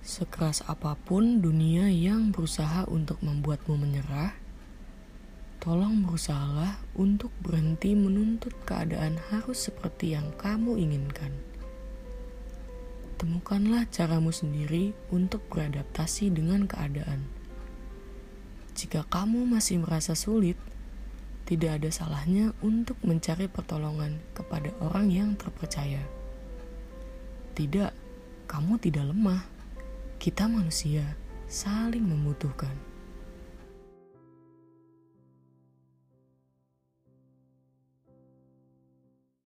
Sekeras apa pun dunia yang berusaha untuk membuatmu menyerah, tolong berusahalah untuk berhenti menuntut keadaan harus seperti yang kamu inginkan. Temukanlah caramu sendiri untuk beradaptasi dengan keadaan. Jika kamu masih merasa sulit, tidak ada salahnya untuk mencari pertolongan kepada orang yang terpercaya. Tidak, kamu tidak lemah kita manusia saling membutuhkan.